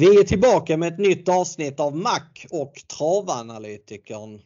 Vi är tillbaka med ett nytt avsnitt av Mac och Travanalytikern.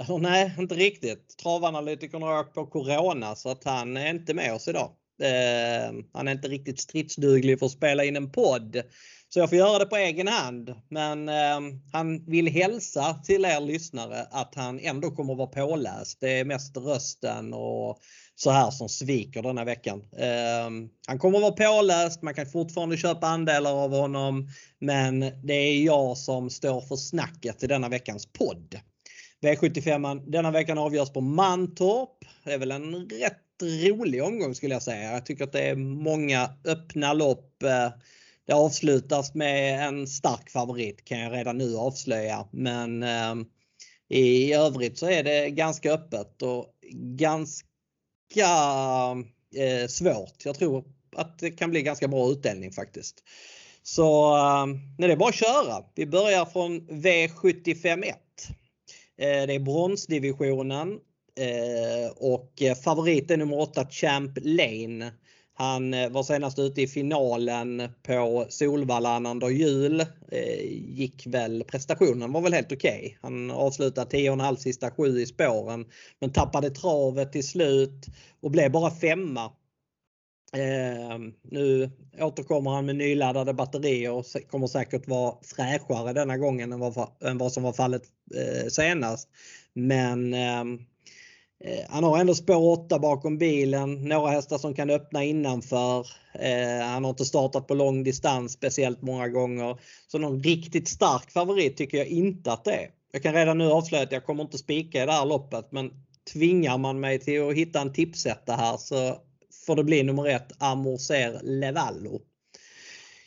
Eller nej, inte riktigt. Travanalytikern har åkt på Corona så att han är inte med oss idag. Eh, han är inte riktigt stridsduglig för att spela in en podd. Så jag får göra det på egen hand. Men eh, han vill hälsa till er lyssnare att han ändå kommer att vara påläst. Det är mest rösten och så här som sviker denna veckan. Eh, han kommer att vara påläst, man kan fortfarande köpa andelar av honom. Men det är jag som står för snacket i denna veckans podd. V75 denna veckan avgörs på Mantorp. Det är väl en rätt rolig omgång skulle jag säga. Jag tycker att det är många öppna lopp. Eh, det avslutas med en stark favorit kan jag redan nu avslöja. Men eh, i övrigt så är det ganska öppet och ganska eh, svårt. Jag tror att det kan bli ganska bra utdelning faktiskt. Så eh, nej, det är bara att köra. Vi börjar från V751. Eh, det är bronsdivisionen Eh, och eh, favoriten nummer 8 Champ Lane. Han eh, var senast ute i finalen på Solvalla annandag jul. Eh, gick väl, prestationen var väl helt okej. Okay. Han avslutade 10,5 sista sju i spåren. Men tappade travet till slut och blev bara femma. Eh, nu återkommer han med nyladdade batterier och kommer säkert vara fräschare denna gången än vad, som var fallet senast. Men ehm, Eh, han har ändå spår 8 bakom bilen, några hästar som kan öppna innanför. Eh, han har inte startat på lång distans speciellt många gånger. Så någon riktigt stark favorit tycker jag inte att det är. Jag kan redan nu avslöja att jag kommer inte spika i det här loppet men tvingar man mig till att hitta en tipsetta här så får det bli nummer ett Amorser Levallo.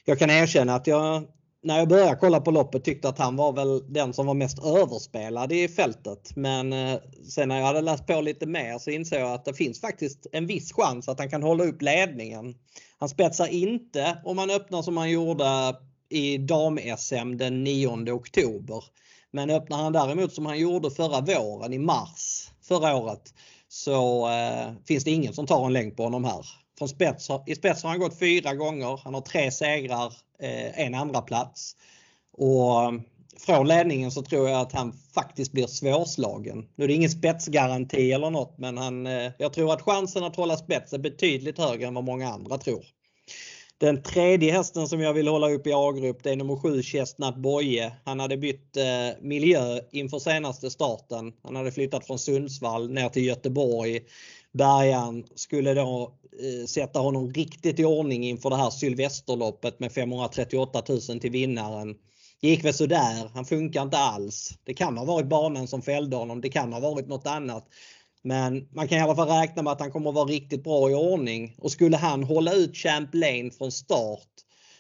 Jag kan erkänna att jag när jag började kolla på loppet tyckte att han var väl den som var mest överspelad i fältet. Men eh, sen när jag hade läst på lite mer så insåg jag att det finns faktiskt en viss chans att han kan hålla upp ledningen. Han spetsar inte om han öppnar som han gjorde i dam-SM den 9 oktober. Men öppnar han däremot som han gjorde förra våren i mars förra året så eh, finns det ingen som tar en längd på honom här. Från spets, I spets har han gått fyra gånger. Han har tre segrar, eh, en andra plats. Och eh, från ledningen så tror jag att han faktiskt blir svårslagen. Nu är det ingen spetsgaranti eller något men han, eh, jag tror att chansen att hålla spets är betydligt högre än vad många andra tror. Den tredje hästen som jag vill hålla upp i A-grupp det är nummer 7 Chestnut Boye. Han hade bytt eh, miljö inför senaste starten. Han hade flyttat från Sundsvall ner till Göteborg. Bergan skulle då eh, sätta honom riktigt i ordning inför det här Sylvesterloppet med 538 000 till vinnaren. Gick väl sådär, han funkar inte alls. Det kan ha varit banan som fällde honom, det kan ha varit något annat. Men man kan i alla fall räkna med att han kommer att vara riktigt bra i ordning. Och skulle han hålla ut Champ Lane från start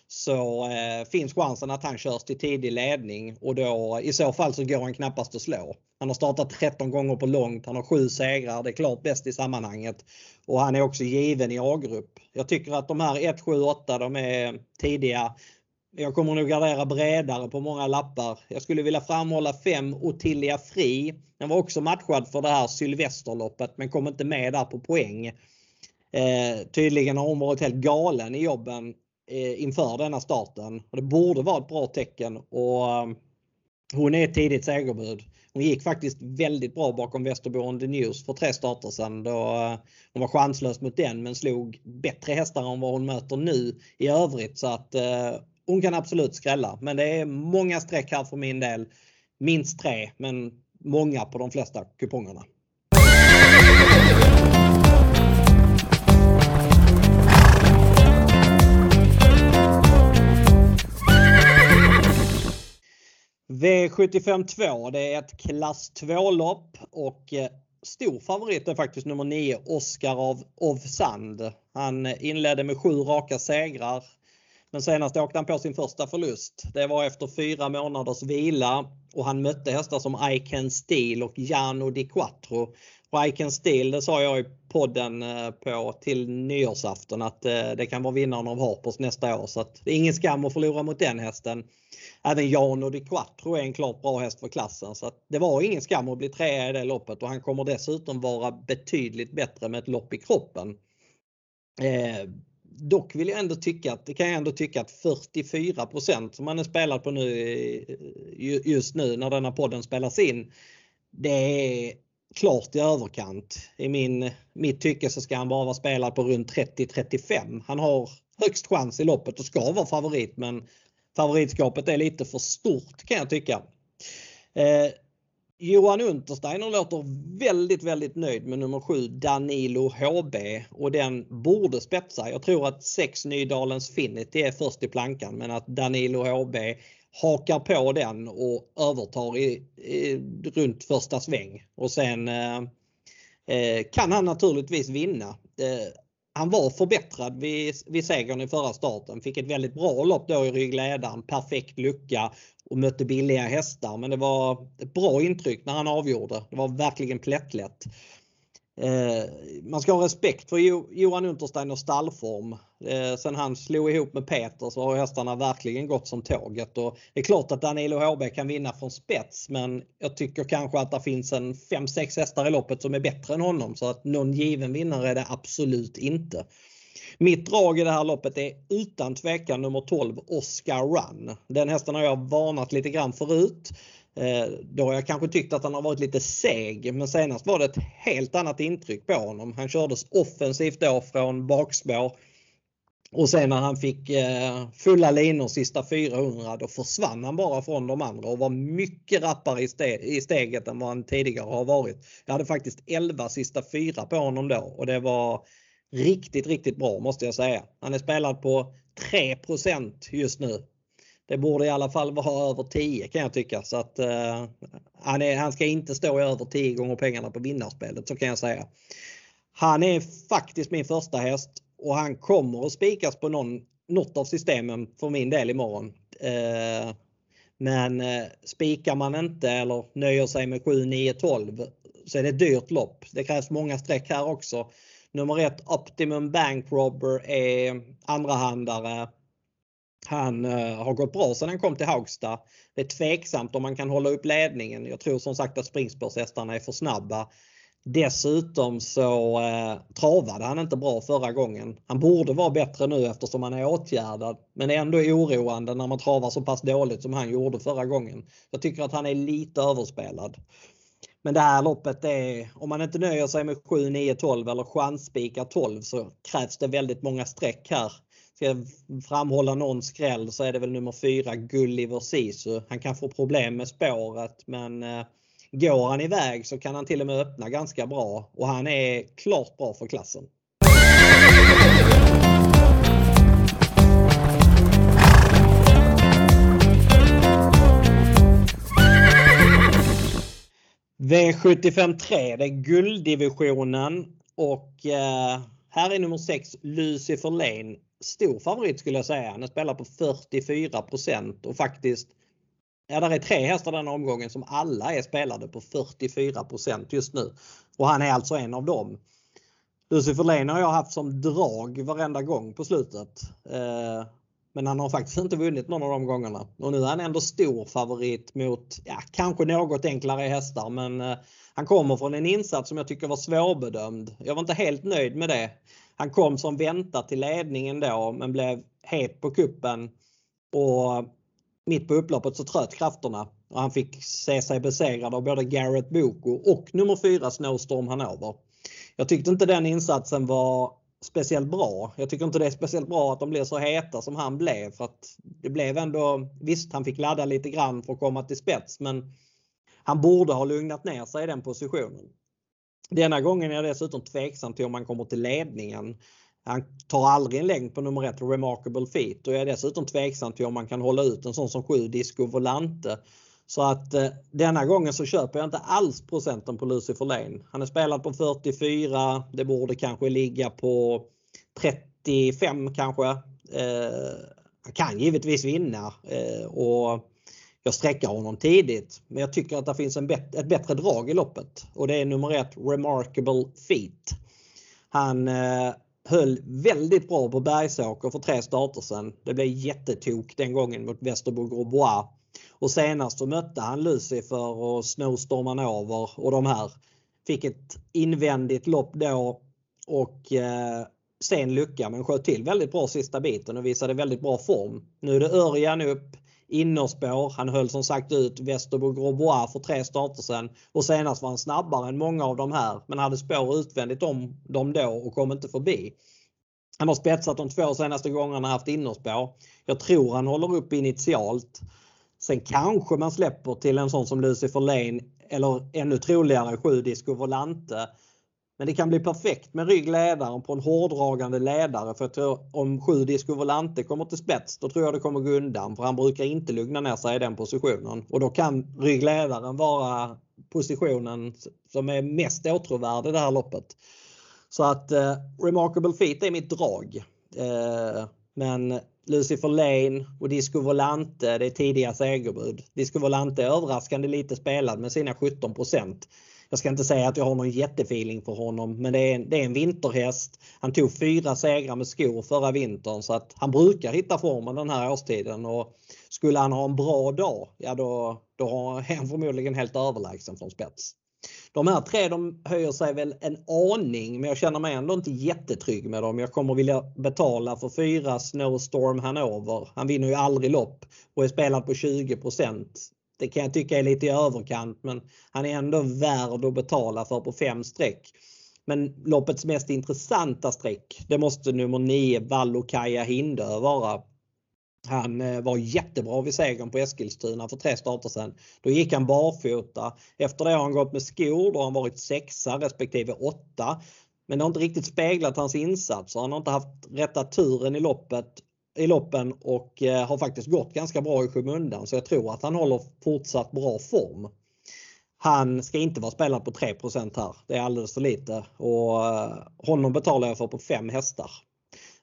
så eh, finns chansen att han körs till tidig ledning och då i så fall så går han knappast att slå. Han har startat 13 gånger på långt, han har 7 segrar, det är klart bäst i sammanhanget. Och han är också given i A-grupp. Jag tycker att de här 1, 7, 8 de är tidiga. Jag kommer nog gardera bredare på många lappar. Jag skulle vilja framhålla 5 Ottilia Fri. Den var också matchad för det här Sylvesterloppet men kom inte med där på poäng. Eh, tydligen har hon varit helt galen i jobben eh, inför denna starten. Och det borde vara ett bra tecken och hon är ett tidigt segerbud. Hon gick faktiskt väldigt bra bakom Västerbo on the News för tre starter sedan. Då, eh, hon var chanslös mot den men slog bättre hästar än vad hon möter nu i övrigt. Så att eh, hon kan absolut skrälla. Men det är många streck här för min del. Minst tre men många på de flesta kupongerna. V75 2 det är ett klass 2-lopp och eh, stor favorit är faktiskt nummer 9 Oscar av Ovsand. Han inledde med sju raka segrar. Men senast åkte han på sin första förlust. Det var efter fyra månaders vila och han mötte hästar som I Can Steel och Jano Di Quattro. Och I Steel, det sa jag i podden eh, på till nyårsafton att eh, det kan vara vinnaren av Harpers nästa år. Så att det är ingen skam att förlora mot den hästen även Jano Di Quattro är en klart bra häst för klassen. Så det var ingen skam att bli trea i det loppet och han kommer dessutom vara betydligt bättre med ett lopp i kroppen. Eh, dock vill jag ändå tycka att det kan jag ändå tycka att 44% som han är spelad på nu eh, just nu när denna podden spelas in. Det är klart i överkant. I min, mitt tycke så ska han bara vara spelad på runt 30-35. Han har högst chans i loppet och ska vara favorit men favoritskapet är lite för stort kan jag tycka. Eh, Johan Untersteiner låter väldigt, väldigt nöjd med nummer 7 Danilo HB och den borde spetsa. Jag tror att 6 Nydalens Finity är först i plankan men att Danilo HB hakar på den och övertar i, i runt första sväng och sen eh, eh, kan han naturligtvis vinna. Eh, han var förbättrad vid, vid segern i förra starten. Fick ett väldigt bra lopp då i ryggledaren. Perfekt lucka och mötte billiga hästar. Men det var ett bra intryck när han avgjorde. Det var verkligen plättlätt. Eh, man ska ha respekt för Johan Unterstein och stallform. Eh, sen han slog ihop med Peter så har hästarna verkligen gått som tåget. Och det är klart att Danilo HB kan vinna från spets men jag tycker kanske att det finns en 5-6 hästar i loppet som är bättre än honom så att någon given vinnare är det absolut inte. Mitt drag i det här loppet är utan tvekan nummer 12 Oscar Run. Den hästen har jag varnat lite grann förut. Eh, då har jag kanske tyckt att han har varit lite seg men senast var det ett helt annat intryck på honom. Han kördes offensivt då från bakspår. Och sen när han fick eh, fulla linor sista 400 då försvann han bara från de andra och var mycket rappare i, steget än vad han tidigare har varit. Jag hade faktiskt 11 sista 4 på honom då och det var riktigt, riktigt bra måste jag säga. Han är spelad på 3% just nu det borde i alla fall vara över 10 kan jag tycka. Så att, eh, han, är, han ska inte stå i över 10 gånger pengarna på vinnarspelet så kan jag säga. Han är faktiskt min första häst och han kommer att spikas på någon, något av systemen för min del imorgon. Eh, men eh, spikar man inte eller nöjer sig med 7, 9, 12 så är det ett dyrt lopp. Det krävs många streck här också. Nummer ett Optimum Bank Robber är andrahandare. Han uh, har gått bra sedan han kom till Haugstad. Det är tveksamt om man kan hålla upp ledningen. Jag tror som sagt att springspårshästarna är för snabba. Dessutom så uh, travade han inte bra förra gången. Han borde vara bättre nu eftersom han är åtgärdad. Men det är ändå oroande när man travar så pass dåligt som han gjorde förra gången. Jag tycker att han är lite överspelad. Men det här loppet är, om man inte nöjer sig med 7, 9, 12 eller chansspikar 12 så krävs det väldigt många streck här ska framhålla någon skräll så är det väl nummer 4 Gulliver Sisu. Han kan få problem med spåret men eh, går han iväg så kan han till och med öppna ganska bra och han är klart bra för klassen. V75 3, det är gulddivisionen och eh, här är nummer 6 Lucifer Lane stor favorit skulle jag säga. Han spelar på 44 och faktiskt Ja, där är tre hästar den omgången som alla är spelade på 44% just nu. Och han är alltså en av dem. Lucifer Lane har jag haft som drag varenda gång på slutet. Eh, men han har faktiskt inte vunnit någon av de gångerna. Och nu är han ändå stor favorit mot, ja, kanske något enklare hästar men eh, han kommer från en insats som jag tycker var svårbedömd. Jag var inte helt nöjd med det. Han kom som väntat till ledningen då men blev het på kuppen och mitt på upploppet så tröt krafterna och han fick se sig besegrad av både Garrett Boko och nummer 4 Snowstorm Hanover. Jag tyckte inte den insatsen var speciellt bra. Jag tycker inte det är speciellt bra att de blir så heta som han blev. För att det blev ändå, visst han fick ladda lite grann för att komma till spets men han borde ha lugnat ner sig i den positionen. Denna gången är jag dessutom tveksam till om han kommer till ledningen. Han tar aldrig en längd på nummer ett Remarkable Feet och jag är dessutom tveksam till om man kan hålla ut en sån som 7 Disco Volante. Så att eh, denna gången så köper jag inte alls procenten på Lucifer Lane. Han är spelad på 44. Det borde kanske ligga på 35 kanske. Eh, han kan givetvis vinna eh, och jag sträcker honom tidigt. Men jag tycker att det finns en bet ett bättre drag i loppet och det är nummer ett Remarkable Feet. Han eh, höll väldigt bra på Bergsåker för tre starter sedan. Det blev jättetok den gången mot Västerbo Grosbois. Och senast så mötte han Lucifer och Snowstorman över och de här. Fick ett invändigt lopp då och eh, sen lucka men sköt till väldigt bra sista biten och visade väldigt bra form. Nu är det Örjan upp, innerspår. Han höll som sagt ut Westerbo Grosbois för tre starter sen och senast var han snabbare än många av de här men hade spår utvändigt om dem då och kom inte förbi. Han har spetsat de två senaste gångerna haft innerspår. Jag tror han håller upp initialt. Sen kanske man släpper till en sån som Lucifer Lane eller ännu troligare 7 Disco Volante. Men det kan bli perfekt med ryggledaren på en hårdragande ledare för jag tror om sju Disco Volante kommer till spets då tror jag det kommer gå undan för han brukar inte lugna ner sig i den positionen och då kan ryggledaren vara positionen som är mest åtråvärd i det här loppet. Så att eh, Remarkable Feet är mitt drag. Eh, men Lucifer Lane och Disco Volante, det är tidiga segerbud. Disco Volante är överraskande lite spelad med sina 17 jag ska inte säga att jag har någon jättefeeling för honom men det är, en, det är en vinterhäst. Han tog fyra segrar med skor förra vintern så att han brukar hitta formen den här årstiden och skulle han ha en bra dag, ja då, då är han förmodligen helt överlägsen från spets. De här tre de höjer sig väl en aning men jag känner mig ändå inte jättetrygg med dem. Jag kommer vilja betala för fyra Snowstorm Hanover. Han vinner ju aldrig lopp och är spelad på 20 det kan jag tycka är lite i överkant men han är ändå värd att betala för på fem streck. Men loppets mest intressanta streck det måste nummer 9 Vallokaja Hindö vara. Han eh, var jättebra vid segern på Eskilstuna för tre starter sedan. Då gick han barfota. Efter det har han gått med skor. Då har han varit sexa respektive åtta. Men det har inte riktigt speglat hans insatser. Han har inte haft rätta turen i loppet i loppen och eh, har faktiskt gått ganska bra i skymundan så jag tror att han håller fortsatt bra form. Han ska inte vara spelad på 3% här. Det är alldeles för lite och eh, honom betalar jag för på 5 hästar.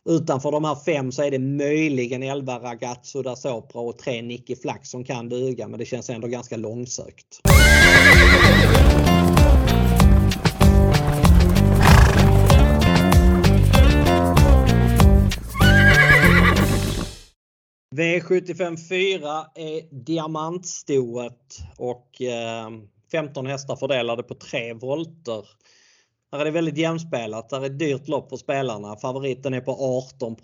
Utanför de här fem så är det möjligen 11 Ragazzo da Sopra och 3 Nicky Flack som kan duga men det känns ändå ganska långsökt. V75 4 är diamantstoet och eh, 15 hästar fördelade på tre volter. Här är det väldigt jämspelat. Här är ett dyrt lopp för spelarna. Favoriten är på 18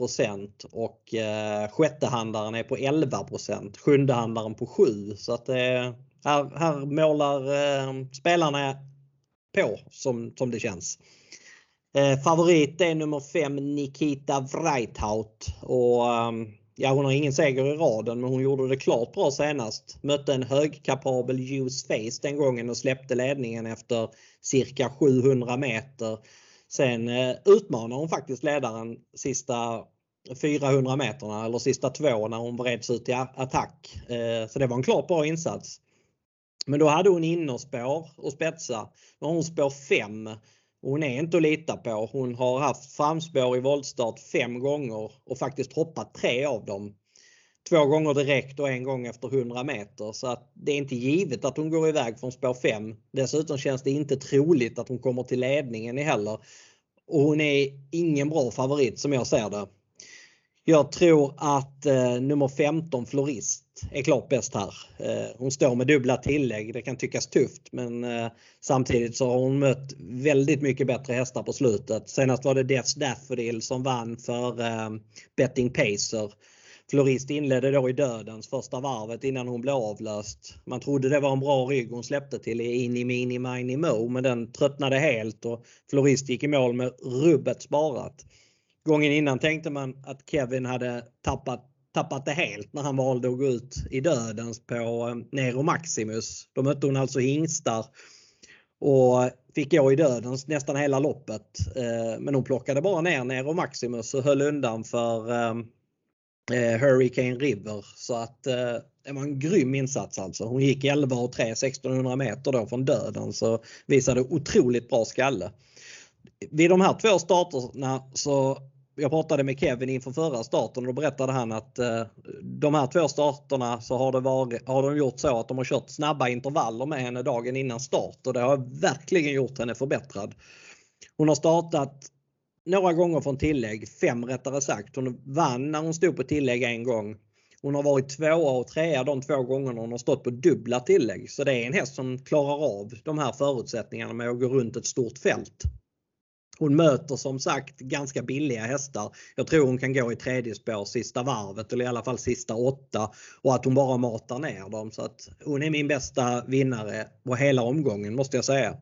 och eh, sjättehandlaren är på 11% Sjundehandlaren på 7 så att eh, här, här målar eh, spelarna på som, som det känns. Eh, favorit är nummer 5 Nikita Vreithaut och ehm, ja, hon har ingen seger i raden men hon gjorde det klart bra senast. Mötte en högkapabel Juice Face den gången och släppte ledningen efter cirka 700 meter. Sen eh, utmanar hon faktiskt ledaren sista 400 meterna eller sista två när hon vreds ut i attack. Eh, så det var en klart bra insats. Men då hade hon innerspår och spetsa. Nu har hon spår 5 hon är inte att lita på. Hon har haft framspår i voltstart fem gånger och faktiskt hoppat tre av dem. Två gånger direkt och en gång efter 100 meter så att det är inte givet att hon går iväg från spår 5. Dessutom känns det inte troligt att hon kommer till ledningen heller. Och hon är ingen bra favorit som jag ser det. Jag tror att eh, nummer 15 Florist är klart bäst här. Eh, hon står med dubbla tillägg. Det kan tyckas tufft men eh, samtidigt så har hon mött väldigt mycket bättre hästar på slutet. Senast var det Death's Daffodil som vann för eh, Betting Pacer. Florist inledde då i dödens första varvet innan hon blev avlöst. Man trodde det var en bra rygg hon släppte till i Ini Mini Mini Mo men den tröttnade helt och Florist gick i mål med rubbet sparat. Gången innan tänkte man att Kevin hade tappat, tappat det helt när han valde att gå ut i dödens på eh, Nero Maximus. Då mötte hon alltså hingstar och fick gå i dödens nästan hela loppet. Eh, men hon plockade bara ner Nero Maximus och höll undan för eh, Hurricane River. Så att det var en grym insats alltså. Hon gick 11 och 3 1600 meter då från döden så visade otroligt bra skalle. Vid de här två starterna så jag pratade med Kevin inför förra starten och då berättade han att eh, de här två starterna så har, det varit, har de gjort så att de har kört snabba intervaller med henne dagen innan start och det har verkligen gjort henne förbättrad. Hon har startat några gånger från tillägg, fem rättare sagt. Hon vann när hon stod på tillägg en gång. Hon har varit tvåa och trea de två gångerna hon har stått på dubbla tillägg. Så det är en häst som klarar av de här förutsättningarna med att gå runt ett stort fält. Hon möter som sagt ganska billiga hästar. Jag tror hon kan gå i tredje spår sista varvet eller i alla fall sista åtta och att hon bara matar ner dem. Så att hon är min bästa vinnare på hela omgången måste jag säga.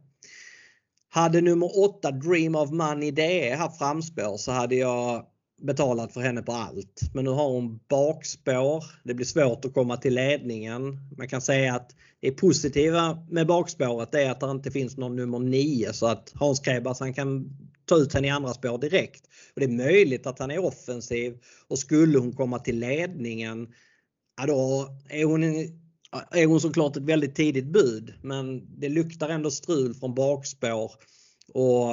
Hade nummer 8 Dream of Money DE haft framspår så hade jag betalat för henne på allt. Men nu har hon bakspår. Det blir svårt att komma till ledningen. Man kan säga att det positiva med bakspåret är att det inte finns någon nummer 9 så att Hans Krebas han kan ta ut henne i andra spår direkt. Och Det är möjligt att han är offensiv och skulle hon komma till ledningen ja då är hon, är hon såklart ett väldigt tidigt bud men det luktar ändå strul från bakspår. Och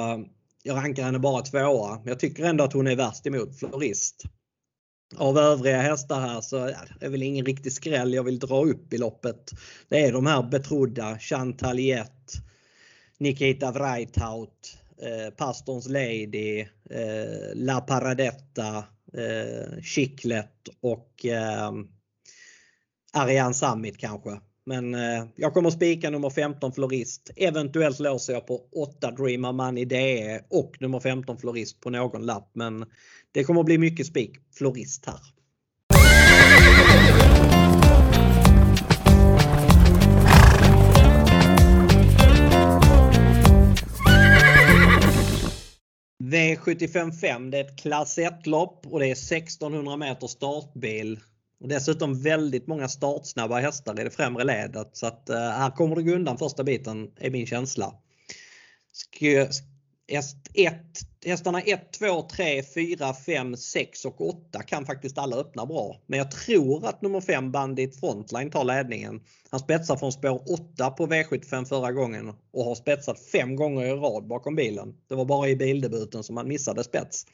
jag rankar henne bara tvåa. Jag tycker ändå att hon är värst emot Florist. Av övriga hästar här så är det väl ingen riktig skräll jag vill dra upp i loppet. Det är de här betrodda Chantaliet, Nikita Vreithaut, eh, Pastorns Lady, eh, La Paradetta, eh, Chiclet och eh, Ariane Summit kanske. Men eh, jag kommer spika nummer 15 Florist. Eventuellt låser jag på 8 Dreamer Money DE och nummer 15 Florist på någon lapp. Men det kommer bli mycket spik Florist här. V755 det är ett klass 1-lopp och det är 1600 meter startbil. Och dessutom väldigt många startsnabba hästar i det främre ledet så att eh, här kommer det gå undan första biten är min känsla. Häst ett, hästarna 1, 2, 3, 4, 5, 6 och 8 kan faktiskt alla öppna bra. Men jag tror att nummer 5 Bandit Frontline tar ledningen. Han spetsar från spår 8 på V75 förra gången och har spetsat fem gånger i rad bakom bilen. Det var bara i bildebuten som han missade spets.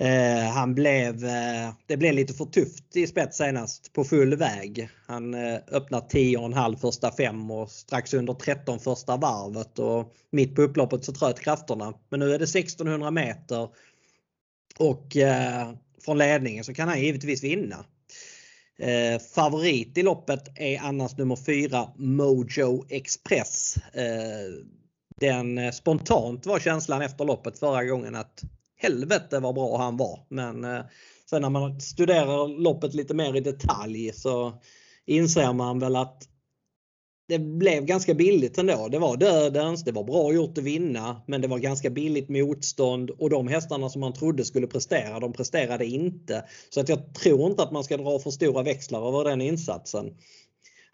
Eh, han blev, eh, det blev lite för tufft i spets senast på full väg. Han eh, öppnar 10,5 första fem och strax under 13 första varvet och mitt på upploppet så tröt krafterna. Men nu är det 1600 meter och eh, från ledningen så kan han givetvis vinna. Eh, favorit i loppet är annars nummer 4 Mojo Express. Eh, den eh, spontant var känslan efter loppet förra gången att helvete vad bra han var. Men eh, sen när man studerar loppet lite mer i detalj så inser man väl att det blev ganska billigt ändå. Det var dödens, det var bra gjort att vinna men det var ganska billigt motstånd och de hästarna som man trodde skulle prestera, de presterade inte. Så att jag tror inte att man ska dra för stora växlar över den insatsen.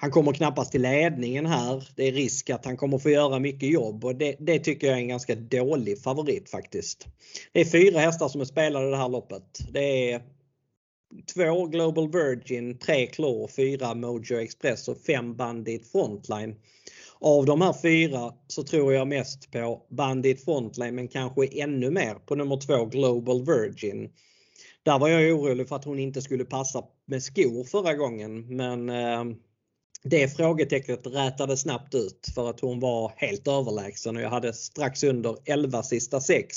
Han kommer knappast till ledningen här. Det är risk att han kommer få göra mycket jobb och det, det, tycker jag är en ganska dålig favorit faktiskt. Det är fyra hästar som är spelade i det här loppet. Det är två Global Virgin, tre Claw, fyra Mojo Express och fem Bandit Frontline. Av de här fyra så tror jag mest på Bandit Frontline men kanske ännu mer på nummer två Global Virgin. Där var jag orolig för att hon inte skulle passa med skor förra gången men eh, det frågetecknet rätade snabbt ut för att hon var helt överlägsen och jag hade strax under 11 sista 6.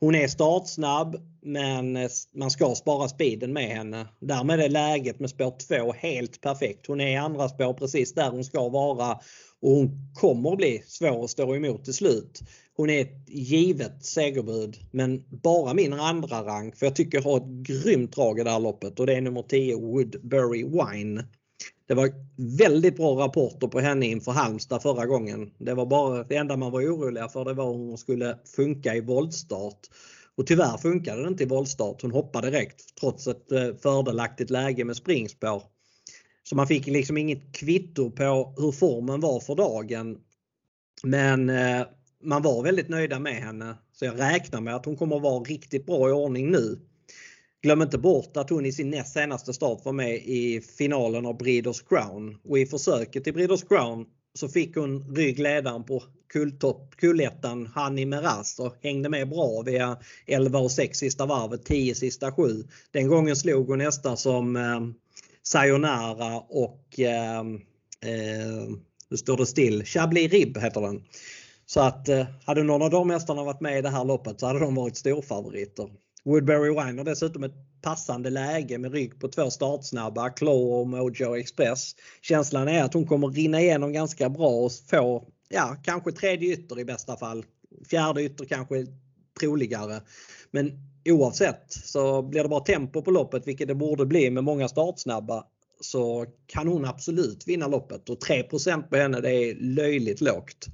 Hon är startsnabb men man ska spara speeden med henne. Därmed är läget med spår 2 helt perfekt. Hon är i andra spår precis där hon ska vara och hon kommer bli svår att stå emot till slut. Hon är ett givet segerbud men bara min andra rank för jag tycker jag har ett grymt drag i det här loppet och det är nummer 10 Woodbury Wine. Det var väldigt bra rapporter på henne inför Halmstad förra gången. Det var bara det enda man var oroliga för det var om hon skulle funka i voltstart. Och tyvärr funkade det inte i voltstart. Hon hoppade direkt trots ett eh, fördelaktigt läge med springspår. Så man fick liksom inget kvitto på hur formen var för dagen. Men eh, man var väldigt nöjda med henne. Så jag räknar med att hon kommer att vara riktigt bra i ordning nu. Glöm inte bort att hon i sin näst senaste start var med i finalen av Breeders Crown och i försöket till Breeders Crown så fick hon ryggledaren på kulltopp, kullettan Hanni Meraz och hängde med bra via 11 och 6 sista varvet, 10 sista 7. Den gången slog hon nästan som eh, Sayonara och eh, eh, nu står det still, Chablis Rib heter den. Så att eh, hade någon av de hästarna varit med i det här loppet så hade de varit storfavoriter. Woodbury Wine har dessutom ett passande läge med rygg på två startsnabba, Claw och Mojo Express. Känslan är att hon kommer rinna igenom ganska bra och få, ja, kanske tredje ytter i bästa fall. Fjärde ytter kanske troligare. Men oavsett så blir det bara tempo på loppet vilket det borde bli med många startsnabba så kan hon absolut vinna loppet och 3 på henne det är löjligt lågt.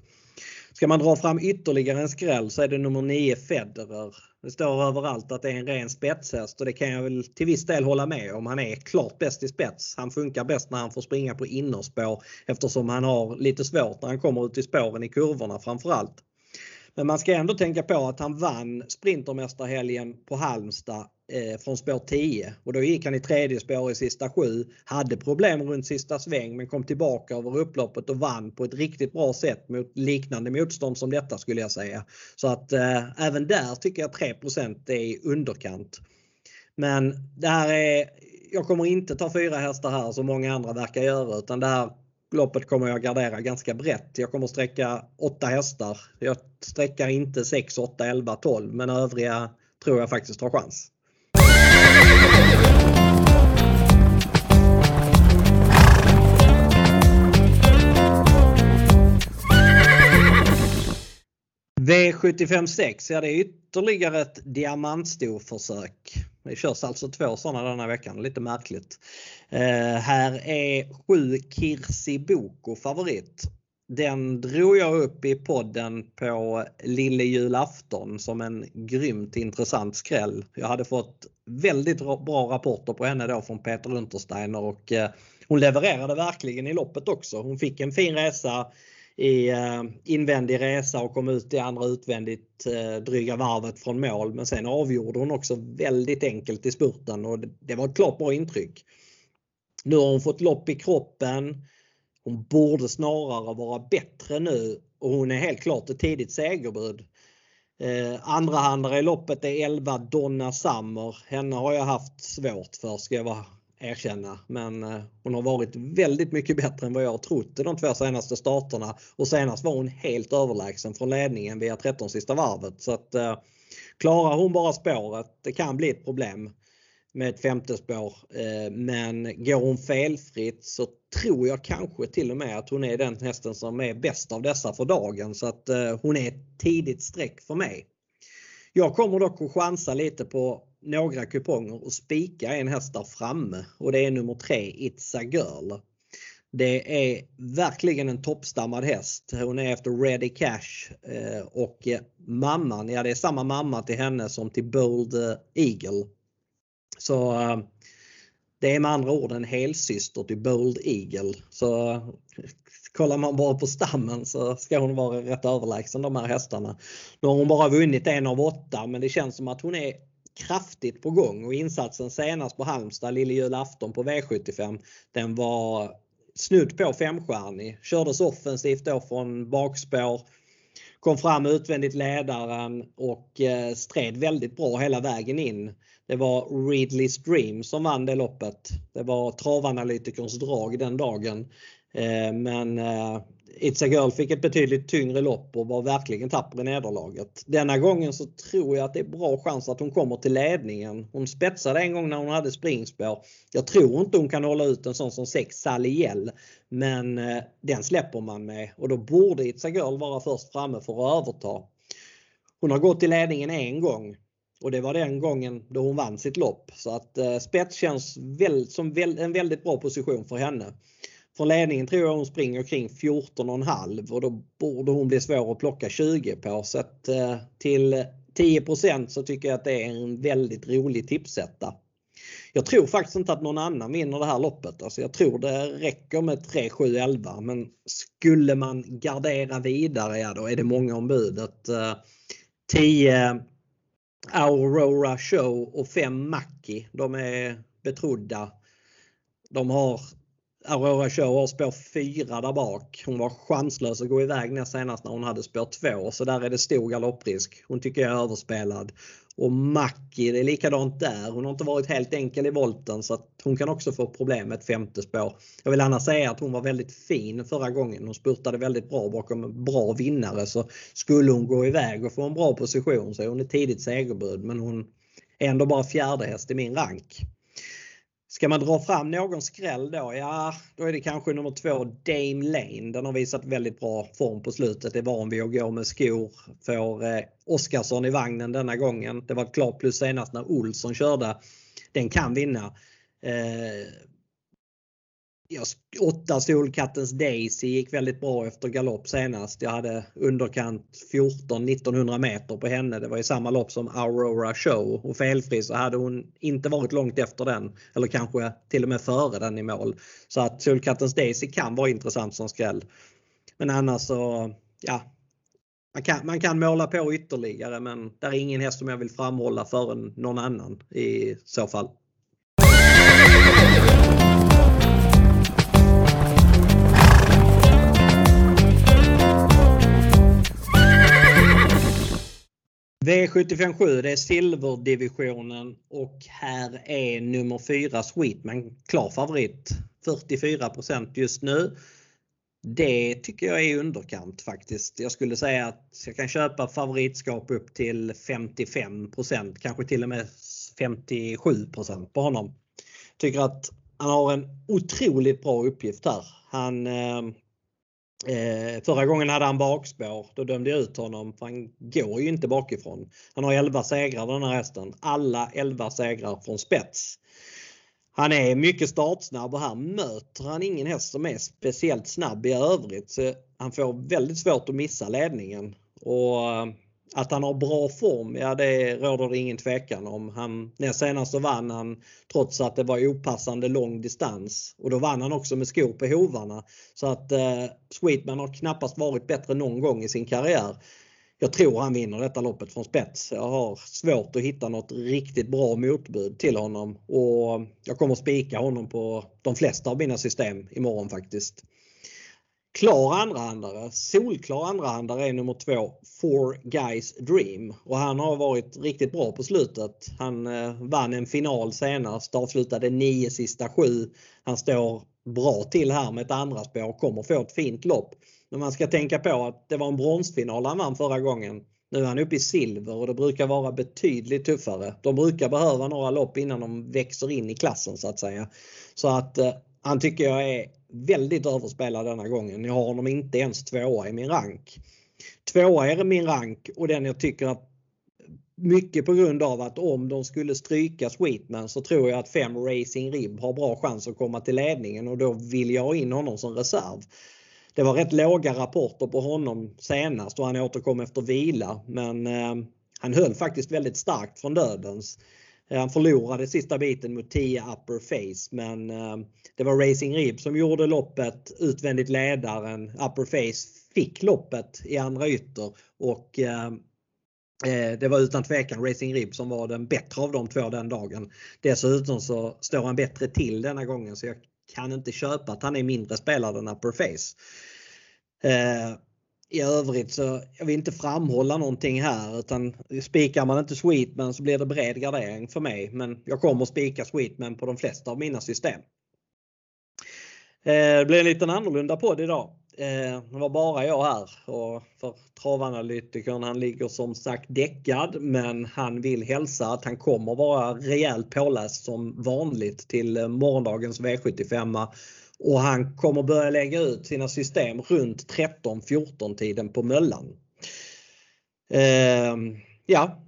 Ska man dra fram ytterligare en skräll så är det nummer 9 Federer. Det står överallt att det är en ren spetshäst och det kan jag väl till viss del hålla med om. Han är klart bäst i spets. Han funkar bäst när han får springa på innerspår eftersom han har lite svårt när han kommer ut i spåren i kurvorna framförallt. Men man ska ändå tänka på att han vann Sprintermästarhelgen på Halmstad eh, från spår 10 och då gick han i tredje spår i sista sju. Hade problem runt sista sväng men kom tillbaka över upploppet och vann på ett riktigt bra sätt mot liknande motstånd som detta skulle jag säga. Så att eh, även där tycker jag 3 är i underkant. Men det här är, jag kommer inte ta fyra hästar här som många andra verkar göra utan det här loppet kommer jag gardera ganska brett. Jag kommer sträcka 8 hästar. Jag sträckar inte 6, 8, 11, 12 men övriga tror jag faktiskt har chans. V756, ja det är ytterligare ett diamantstorförsök. Det körs alltså två sådana denna veckan, lite märkligt. Eh, här är 7 Kirsi Boko favorit. Den drog jag upp i podden på lille julafton som en grymt intressant skräll. Jag hade fått väldigt bra rapporter på henne då från Peter Untersteiner och eh, hon levererade verkligen i loppet också. Hon fick en fin resa i eh, invändig resa och kom ut i andra utvändigt eh, dryga varvet från mål. Men sen avgjorde hon också väldigt enkelt i spurten och det var ett klart bra intryck. Nu har hon fått lopp i kroppen. Hon borde snarare vara bättre nu och hon är helt klart ett tidigt segerbud. Eh, Andrahandare i loppet är 11 Donna Summer. Henne har jag haft svårt för ska jag vara erkänna. Men eh, hon har varit väldigt mycket bättre än vad jag har trott de två senaste starterna. Och senast var hon helt överlägsen från ledningen via 13 sista varvet. Så att eh, klarar hon bara spåret, det kan bli ett problem med ett femte spår. Eh, men går hon felfritt så tror jag kanske till och med att hon är den hästen som är bäst av dessa för dagen. Så att eh, hon är ett tidigt streck för mig. Jag kommer dock att chansa lite på några kuponger och spika en häst där framme och det är nummer 3 It's a Girl. Det är verkligen en toppstammad häst. Hon är efter Ready Cash eh, och eh, mamman, ja det är samma mamma till henne som till Bold eh, Eagle. Så det är med andra ord en helsyster till Bold Eagle. Så kollar man bara på stammen så ska hon vara rätt överlägsen de här hästarna. Nu har hon bara vunnit en av åtta men det känns som att hon är kraftigt på gång och insatsen senast på Halmstad lille julafton på V75 den var snudd på femstjärnig. Kördes offensivt då från bakspår. Kom fram utvändigt ledaren och eh, stred väldigt bra hela vägen in. Det var Ridley's Dream som vann det loppet. Det var travanalytikerns drag den dagen. Eh, men eh, It's a Girl fick ett betydligt tyngre lopp och var verkligen tapper i nederlaget. Denna gången så tror jag att det är bra chans att hon kommer till ledningen. Hon spetsade en gång när hon hade springspår. Jag tror inte hon kan hålla ut en sån som 6 Sally Men eh, den släpper man med och då borde It's a Girl vara först framme för att överta. Hon har gått till ledningen en gång och det var den gången då hon vann sitt lopp. Så att spets känns väl, som en väldigt bra position för henne. Från ledningen tror jag hon springer kring 14,5 och då borde hon bli svår att plocka 20 på. Så att eh, till 10% så tycker jag att det är en väldigt rolig tipsetta. Jag tror faktiskt inte att någon annan vinner det här loppet. Alltså jag tror det räcker med 3, 7, 11 men skulle man gardera vidare, ja då är det många om budet. Eh, 10 Aurora Show och 5 Mackie, de är betrodda. De har Aurora kör har spår 4 där bak. Hon var chanslös att gå iväg näst senast när hon hade spår 2 så där är det stor galopprisk. Hon tycker jag är överspelad. Och Mackie, det är likadant där. Hon har inte varit helt enkel i volten så att hon kan också få problem med ett femte spår. Jag vill annars säga att hon var väldigt fin förra gången. Hon spurtade väldigt bra bakom en bra vinnare så skulle hon gå iväg och få en bra position så är hon ett tidigt segerbud men hon är ändå bara fjärde häst i min rank. Ska man dra fram någon skräll då? Ja, då är det kanske nummer två Dame Lane. Den har visat väldigt bra form på slutet. Är van vid att gå med skor. Får eh, Oskarsson i vagnen denna gången. Det var ett klart plus senast när Olsson körde. Den kan vinna. Eh, jag, åtta Solkattens Daisy gick väldigt bra efter galopp senast. Jag hade underkant 14-1900 meter på henne. Det var i samma lopp som Aurora Show och felfri så hade hon inte varit långt efter den. Eller kanske till och med före den i mål. Så att Solkattens Daisy kan vara intressant som skräll. Men annars så, ja. Man kan, man kan måla på ytterligare men det är ingen häst som jag vill framhålla för någon annan i så fall. V757 det är silverdivisionen och här är nummer 4 Sweetman klar favorit. 44% just nu. Det tycker jag är underkant faktiskt. Jag skulle säga att jag kan köpa favoritskap upp till 55% kanske till och med 57% på honom. Tycker att han har en otroligt bra uppgift här. Han eh, Eh, förra gången hade han bakspår. Då dömde jag ut honom för han går ju inte bakifrån. Han har 11 segrar den här hästen. Alla 11 segrar från spets. Han är mycket startsnabb och här möter han ingen häst som är speciellt snabb i övrigt. Så han får väldigt svårt att missa ledningen. Och eh, att han har bra form, ja det råder det ingen tvekan om. Han, näst senast så vann han trots att det var opassande lång distans. Och då vann han också med skor på hovarna. Så att eh, Sweetman har knappast varit bättre någon gång i sin karriär. Jag tror han vinner detta loppet från spets. Jag har svårt att hitta något riktigt bra motbud till honom. Och jag kommer spika honom på de flesta av mina system imorgon faktiskt. Klar andrahandare, solklar andrahandare är nummer två Four Guys Dream och han har varit riktigt bra på slutet. Han eh, vann en final senast, avslutade nio sista sju. Han står bra till här med ett andra spår och kommer få ett fint lopp. Men man ska tänka på att det var en bronsfinal han vann förra gången. Nu är han uppe i silver och det brukar vara betydligt tuffare. De brukar behöva några lopp innan de växer in i klassen så att säga. Så att eh, han tycker jag är väldigt överspelad denna gången. Jag har honom inte ens tvåa i min rank. Tvåa är min rank och den jag tycker att mycket på grund av att om de skulle stryka Sweetman så tror jag att 5 Racing Rib har bra chans att komma till ledningen och då vill jag ha in honom som reserv. Det var rätt låga rapporter på honom senast och han återkom efter vila men eh, han höll faktiskt väldigt starkt från dödens. Eh, han förlorade sista biten mot 10 upper face men eh, det var Racing Rib som gjorde loppet utvändigt ledaren. Upper face fick loppet i andra ytter och eh, det var utan tvekan Racing Rib som var den bättre av de två den dagen. Dessutom så står han bättre till denna gången så jag kan inte köpa att han är mindre spelare än Upper Face i övrigt så jag vill inte framhålla någonting här utan spikar man inte Sweetman så blir det bred gardering för mig. Men jag kommer spika Sweetman på de flesta av mina system. Eh, det blir en liten annorlunda podd idag. Eh, det var bara jag här och för travanalytikern han ligger som sagt däckad men han vill hälsa att han kommer vara rejält påläst som vanligt till eh, morgondagens V75 och han kommer börja lägga ut sina system runt 13-14 tiden på Möllan. Eh, ja,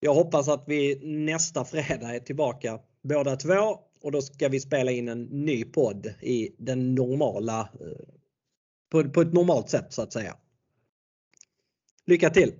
jag hoppas att vi nästa fredag är tillbaka båda två och då ska vi spela in en ny podd i den normala, eh, på, på ett normalt sätt så att säga. Lycka till!